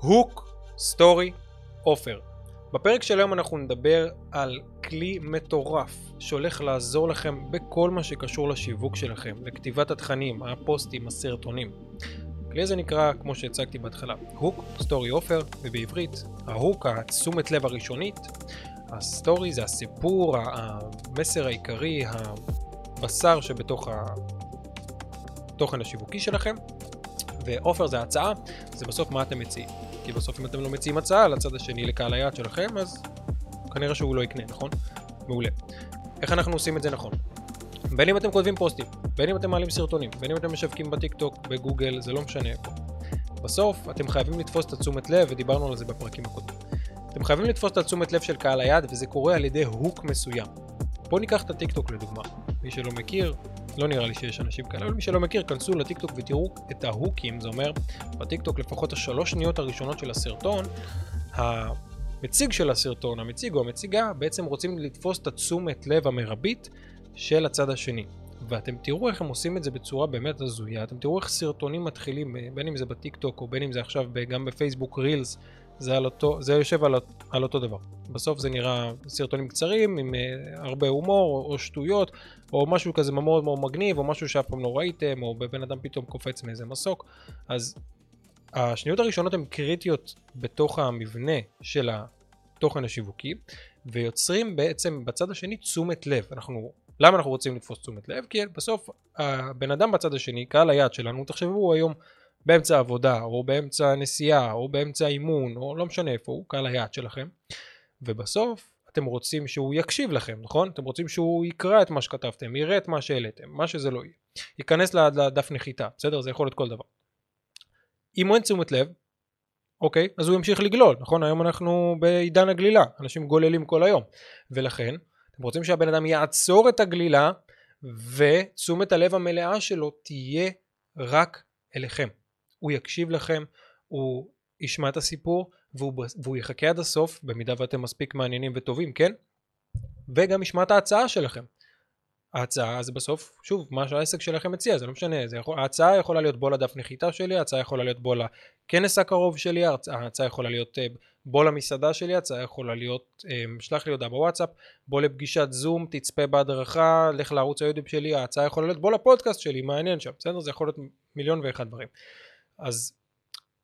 Hook, story, offer. בפרק של היום אנחנו נדבר על כלי מטורף שהולך לעזור לכם בכל מה שקשור לשיווק שלכם, לכתיבת התכנים, הפוסטים, הסרטונים. הכלי הזה נקרא, כמו שהצגתי בהתחלה, hook, story offer, ובעברית, ה hook, התשומת לב הראשונית. ה story זה הסיפור, המסר העיקרי, הבשר שבתוך התוכן השיווקי שלכם, ועופר זה הצעה, זה בסוף מה אתם מציעים. כי בסוף אם אתם לא מציעים הצעה לצד השני לקהל היעד שלכם, אז כנראה שהוא לא יקנה, נכון? מעולה. איך אנחנו עושים את זה נכון? בין אם אתם כותבים פוסטים, בין אם אתם מעלים סרטונים, בין אם אתם משווקים בטיק טוק, בגוגל, זה לא משנה איפה. בסוף אתם חייבים לתפוס את התשומת לב, ודיברנו על זה בפרקים הקודמים. אתם חייבים לתפוס את התשומת לב של קהל היעד, וזה קורה על ידי הוק מסוים. בואו ניקח את הטיק טוק לדוגמה. מי שלא מכיר, לא נראה לי שיש אנשים כאלה, אבל מי שלא מכיר, כנסו לטיקטוק ותראו את ההוקים, זה אומר, בטיקטוק לפחות השלוש שניות הראשונות של הסרטון, המציג של הסרטון, המציג או המציגה, בעצם רוצים לתפוס את התשומת לב המרבית של הצד השני. ואתם תראו איך הם עושים את זה בצורה באמת הזויה, אתם תראו איך סרטונים מתחילים, בין אם זה בטיקטוק או בין אם זה עכשיו גם בפייסבוק Reels, זה, על אותו, זה יושב על, על אותו דבר. בסוף זה נראה סרטונים קצרים עם uh, הרבה הומור או, או שטויות או משהו כזה מאוד מאוד מגניב או משהו שאף פעם לא ראיתם או בן אדם פתאום קופץ מאיזה מסוק אז השניות הראשונות הן קריטיות בתוך המבנה של התוכן השיווקי ויוצרים בעצם בצד השני תשומת לב. אנחנו, למה אנחנו רוצים לתפוס תשומת לב? כי בסוף הבן אדם בצד השני, קהל היעד שלנו, תחשבו היום באמצע עבודה, או באמצע נסיעה, או באמצע אימון, או לא משנה איפה הוא, קהל היעד שלכם, ובסוף אתם רוצים שהוא יקשיב לכם, נכון? אתם רוצים שהוא יקרא את מה שכתבתם, יראה את מה שהעליתם, מה שזה לא יהיה. ייכנס לדף נחיתה, בסדר? זה יכול להיות כל דבר. אם אין תשומת לב, אוקיי, אז הוא ימשיך לגלול, נכון? היום אנחנו בעידן הגלילה, אנשים גוללים כל היום, ולכן אתם רוצים שהבן אדם יעצור את הגלילה ותשומת הלב המלאה שלו תהיה רק אליכם. הוא יקשיב לכם, הוא ישמע את הסיפור והוא, והוא יחכה עד הסוף במידה ואתם מספיק מעניינים וטובים, כן? וגם ישמע את ההצעה שלכם. ההצעה זה בסוף, שוב, מה שהעסק שלכם מציע, זה לא משנה, זה יכול, ההצעה יכולה להיות בוא לדף נחיתה שלי, ההצעה יכולה להיות בוא לכנס הקרוב שלי, ההצעה יכולה להיות אה, בוא למסעדה שלי, ההצעה יכולה להיות אה, שלח לי הודעה בוואטסאפ, בוא לפגישת זום, תצפה בהדרכה, לך לערוץ היוטיוב שלי, ההצעה יכולה להיות בוא לפודקאסט שלי, מעניין שם, בסדר? זה יכול להיות מיליון ואחד דברים. אז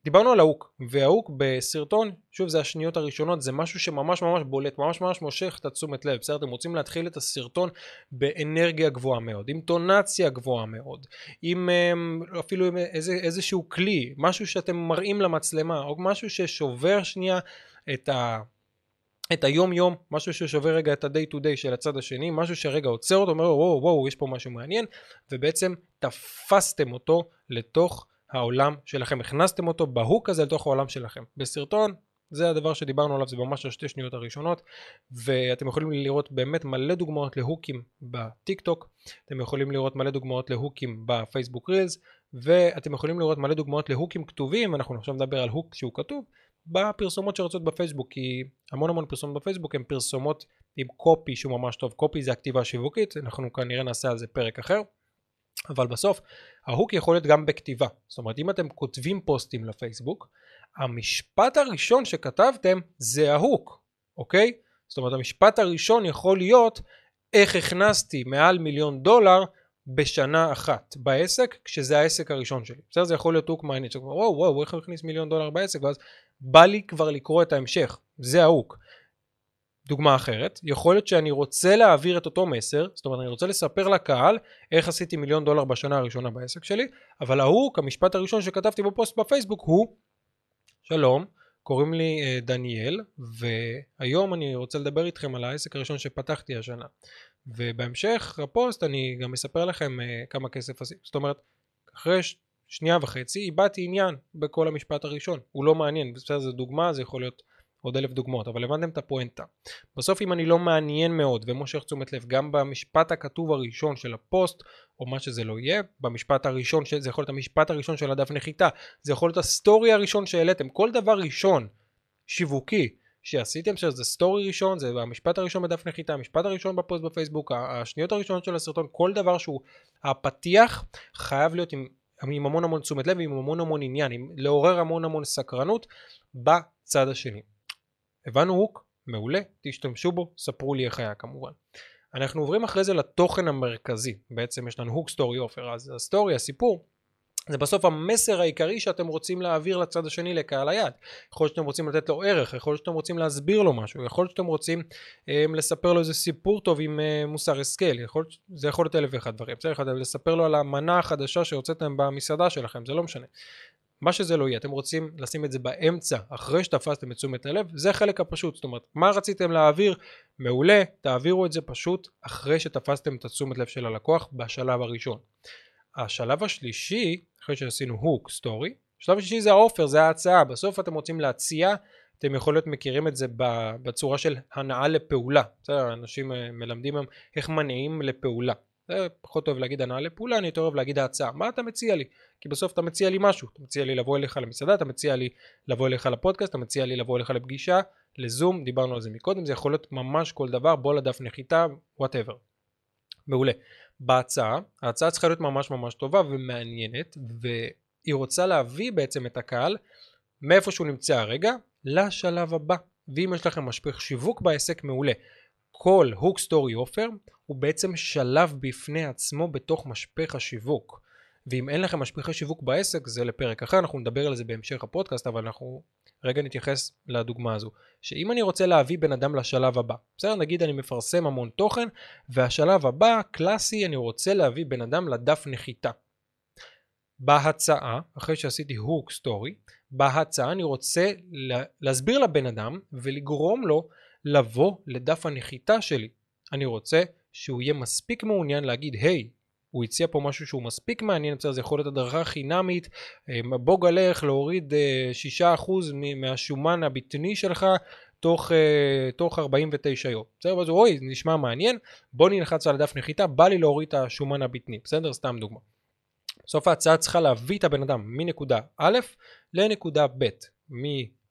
דיברנו על ההוק, וההוק בסרטון, שוב זה השניות הראשונות, זה משהו שממש ממש בולט, ממש ממש מושך את התשומת לב, בסדר? אתם רוצים להתחיל את הסרטון באנרגיה גבוהה מאוד, עם טונציה גבוהה מאוד, עם אמ, אפילו עם איזה, איזשהו כלי, משהו שאתם מראים למצלמה, או משהו ששובר שנייה את ה... את היום יום, משהו ששובר רגע את ה-day to day של הצד השני, משהו שרגע עוצר אותו, אומר וואו וואו יש פה משהו מעניין, ובעצם תפסתם אותו לתוך העולם שלכם, הכנסתם אותו בהוק הזה לתוך העולם שלכם. בסרטון זה הדבר שדיברנו עליו, זה ממש השתי שניות הראשונות, ואתם יכולים לראות באמת מלא דוגמאות להוקים בטיק טוק, אתם יכולים לראות מלא דוגמאות להוקים בפייסבוק רילס, ואתם יכולים לראות מלא דוגמאות להוקים כתובים, אנחנו עכשיו נדבר על הוק שהוא כתוב, בפרסומות שרצות בפייסבוק, כי המון המון פרסומות בפייסבוק הן פרסומות עם copy שהוא ממש טוב, copy זה הכתיבה השיווקית, אנחנו כנראה נעשה על זה פרק אחר. אבל בסוף ה hook יכול להיות גם בכתיבה. זאת אומרת אם אתם כותבים פוסטים לפייסבוק, המשפט הראשון שכתבתם זה ה hook, אוקיי? זאת אומרת המשפט הראשון יכול להיות איך הכנסתי מעל מיליון דולר בשנה אחת בעסק כשזה העסק הראשון שלי. בסדר? זה יכול להיות hook מעניין. וואו וואו איך הוא הכניס מיליון דולר בעסק ואז בא לי כבר לקרוא את ההמשך. זה ה hook. דוגמה אחרת, יכול להיות שאני רוצה להעביר את אותו מסר, זאת אומרת אני רוצה לספר לקהל איך עשיתי מיליון דולר בשנה הראשונה בעסק שלי, אבל ה hook, המשפט הראשון שכתבתי בפוסט בפייסבוק הוא שלום, קוראים לי אה, דניאל והיום אני רוצה לדבר איתכם על העסק הראשון שפתחתי השנה. ובהמשך הפוסט אני גם אספר לכם אה, כמה כסף עשיתי, זאת אומרת אחרי. שנייה וחצי איבדתי עניין בכל המשפט הראשון, הוא לא מעניין, בסדר זו דוגמה זה יכול להיות עוד אלף דוגמאות, אבל הבנתם את הפואנטה. בסוף אם אני לא מעניין מאוד ומושך תשומת לב גם במשפט הכתוב הראשון של הפוסט, או מה שזה לא יהיה, במשפט הראשון, זה יכול להיות המשפט הראשון של הדף נחיתה, זה יכול להיות הסטורי הראשון שהעליתם, כל דבר ראשון, שיווקי, שעשיתם שזה סטורי ראשון, זה המשפט הראשון בדף נחיתה, המשפט הראשון בפוסט בפייסבוק, השניות הראשונות של הסרטון, כל דבר שהוא הפתיח חייב להיות עם עם המון המון תשומת לב, עם המון המון עניין, עם לעורר המון המון סקרנות בצד השני. הבנו hook? מעולה, תשתמשו בו, ספרו לי איך היה כמובן. אנחנו עוברים אחרי זה לתוכן המרכזי, בעצם יש לנו hook story offer, אז ה story, הסיפור, זה בסוף המסר העיקרי שאתם רוצים להעביר לצד השני לקהל היעד. יכול להיות שאתם רוצים לתת לו ערך, יכול להיות שאתם רוצים להסביר לו משהו, יכול להיות שאתם רוצים אה, לספר לו איזה סיפור טוב עם אה, מוסר השכל, יכול, זה יכול להיות אלף ואחד דברים, צריך לספר לו על המנה החדשה שהוצאתם במסעדה שלכם, זה לא משנה. מה שזה לא יהיה, אתם רוצים לשים את זה באמצע, אחרי שתפסתם את תשומת הלב, זה החלק הפשוט, זאת אומרת, מה רציתם להעביר? מעולה, תעבירו את זה פשוט אחרי שתפסתם את התשומת לב של הלקוח בשלב הראשון. השלב השלישי, אחרי שעשינו הוק סטורי, השלב השלישי זה האופר, זה ההצעה, בסוף אתם רוצים להציע, אתם יכול להיות מכירים את זה בצורה של הנעה לפעולה, בסדר, אנשים אה, מלמדים היום איך מניעים לפעולה, זה פחות אוהב להגיד הנעה לפעולה, אני יותר אוהב להגיד ההצעה, מה אתה מציע לי? כי בסוף אתה מציע לי משהו, אתה מציע לי לבוא אליך למסעדה, אתה מציע לי לבוא אליך לפודקאסט, אתה מציע לי לבוא אליך לפגישה, לזום, דיברנו על זה מקודם, זה יכול להיות ממש כל דבר, בוא לדף נחיתה, וואטאבר. מעולה. בהצעה, ההצעה צריכה להיות ממש ממש טובה ומעניינת והיא רוצה להביא בעצם את הקהל מאיפה שהוא נמצא הרגע לשלב הבא ואם יש לכם משפיך שיווק בעסק מעולה כל הוק סטורי אופר הוא בעצם שלב בפני עצמו בתוך משפך השיווק ואם אין לכם משפיכי שיווק בעסק זה לפרק אחר אנחנו נדבר על זה בהמשך הפודקאסט אבל אנחנו רגע נתייחס לדוגמה הזו, שאם אני רוצה להביא בן אדם לשלב הבא, בסדר? נגיד אני מפרסם המון תוכן, והשלב הבא, קלאסי, אני רוצה להביא בן אדם לדף נחיתה. בהצעה, אחרי שעשיתי הוק סטורי, בהצעה אני רוצה להסביר לבן אדם ולגרום לו לבוא לדף הנחיתה שלי. אני רוצה שהוא יהיה מספיק מעוניין להגיד, היי, הוא הציע פה משהו שהוא מספיק מעניין, בסדר, זה יכול להיות הדרכה חינמית, אה, בוא גלך להוריד 6% אה, מהשומן הבטני שלך תוך, אה, תוך 49 יום. בסדר, אז אוי, זה נשמע מעניין, בוא נלחץ על הדף נחיתה, בא לי להוריד את השומן הבטני, בסדר? סתם דוגמה. בסוף ההצעה צריכה להביא את הבן אדם מנקודה א' לנקודה ב',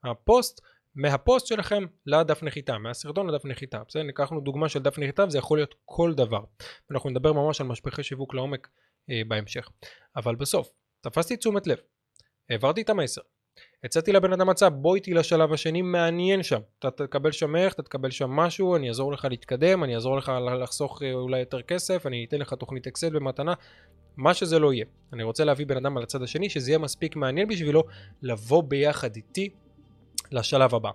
מהפוסט מהפוסט שלכם לדף נחיתה, מהסרטון לדף נחיתה. בסדר? ניקחנו דוגמה של דף נחיתה וזה יכול להיות כל דבר. אנחנו נדבר ממש על משפחי שיווק לעומק אה, בהמשך. אבל בסוף, תפסתי תשומת לב, העברתי את המסר, הצעתי לבן אדם הצעה בוא איתי לשלב השני מעניין שם אתה תקבל שם ערך אתה תקבל שם משהו אני אעזור לך להתקדם אני אעזור לך לחסוך אה, אולי יותר כסף אני אתן לך תוכנית אקסל במתנה מה שזה לא יהיה אני רוצה להביא בן אדם על הצד השני שזה יהיה מספיק מעניין בשבילו לבוא ביחד איתי לשלב הבא.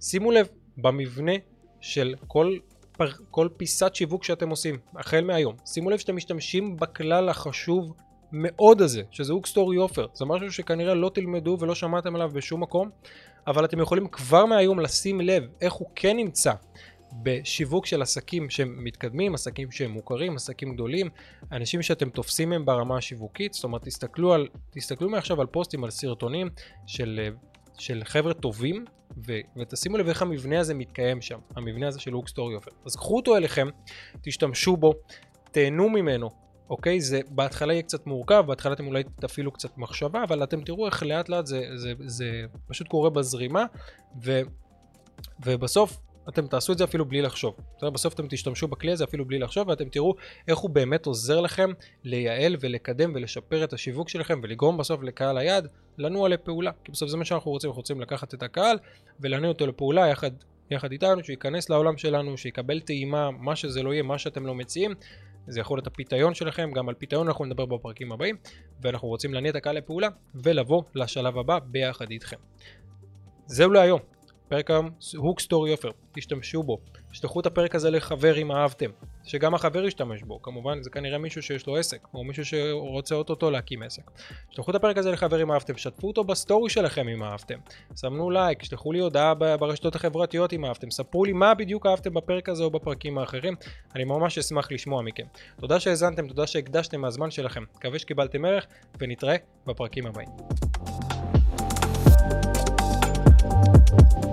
שימו לב, במבנה של כל, פר, כל פיסת שיווק שאתם עושים, החל מהיום, שימו לב שאתם משתמשים בכלל החשוב מאוד הזה, שזה הוק סטורי אופר. זה משהו שכנראה לא תלמדו ולא שמעתם עליו בשום מקום, אבל אתם יכולים כבר מהיום לשים לב איך הוא כן נמצא בשיווק של עסקים שהם מתקדמים, עסקים שהם מוכרים, עסקים גדולים, אנשים שאתם תופסים מהם ברמה השיווקית, זאת אומרת תסתכלו, על, תסתכלו מעכשיו על פוסטים, על סרטונים של של חבר'ה טובים, ו- ותשימו לב איך המבנה הזה מתקיים שם, המבנה הזה של הוק סטורי אופר. אז קחו אותו אליכם, תשתמשו בו, תהנו ממנו, אוקיי? זה בהתחלה יהיה קצת מורכב, בהתחלה אתם אולי תפעילו קצת מחשבה, אבל אתם תראו איך לאט לאט זה, זה, זה פשוט קורה בזרימה, ו, ובסוף אתם תעשו את זה אפילו בלי לחשוב. בסוף אתם תשתמשו בכלי הזה אפילו בלי לחשוב ואתם תראו איך הוא באמת עוזר לכם לייעל ולקדם ולשפר את השיווק שלכם ולגרום בסוף לקהל היעד לנוע לפעולה. כי בסוף זה מה שאנחנו רוצים, אנחנו רוצים לקחת את הקהל ולהניע אותו לפעולה יחד, יחד איתנו, שייכנס לעולם שלנו, שיקבל טעימה, מה שזה לא יהיה, מה שאתם לא מציעים. זה יכול להיות הפיתיון שלכם, גם על פיתיון אנחנו נדבר בפרקים הבאים, ואנחנו רוצים להניע את הקהל לפעולה ולבוא לשלב הבא ביחד איתכם. זהו להיום. הפרק היום hook story offer, תשתמשו בו. תשלחו את הפרק הזה לחבר אם אהבתם, שגם החבר ישתמש בו, כמובן זה כנראה מישהו שיש לו עסק, או מישהו שרוצה אותו להקים עסק. תשלחו את הפרק הזה לחבר אם אהבתם, שתפו אותו בסטורי שלכם אם אהבתם. סמנו לייק, שלחו לי הודעה ברשתות החברתיות אם אהבתם, ספרו לי מה בדיוק אהבתם בפרק הזה או בפרקים האחרים, אני ממש אשמח לשמוע מכם. תודה שהאזנתם, תודה שהקדשתם מהזמן שלכם, מקווה שקיבלתם ערך, ונתראה בפרקים הבאים. thank you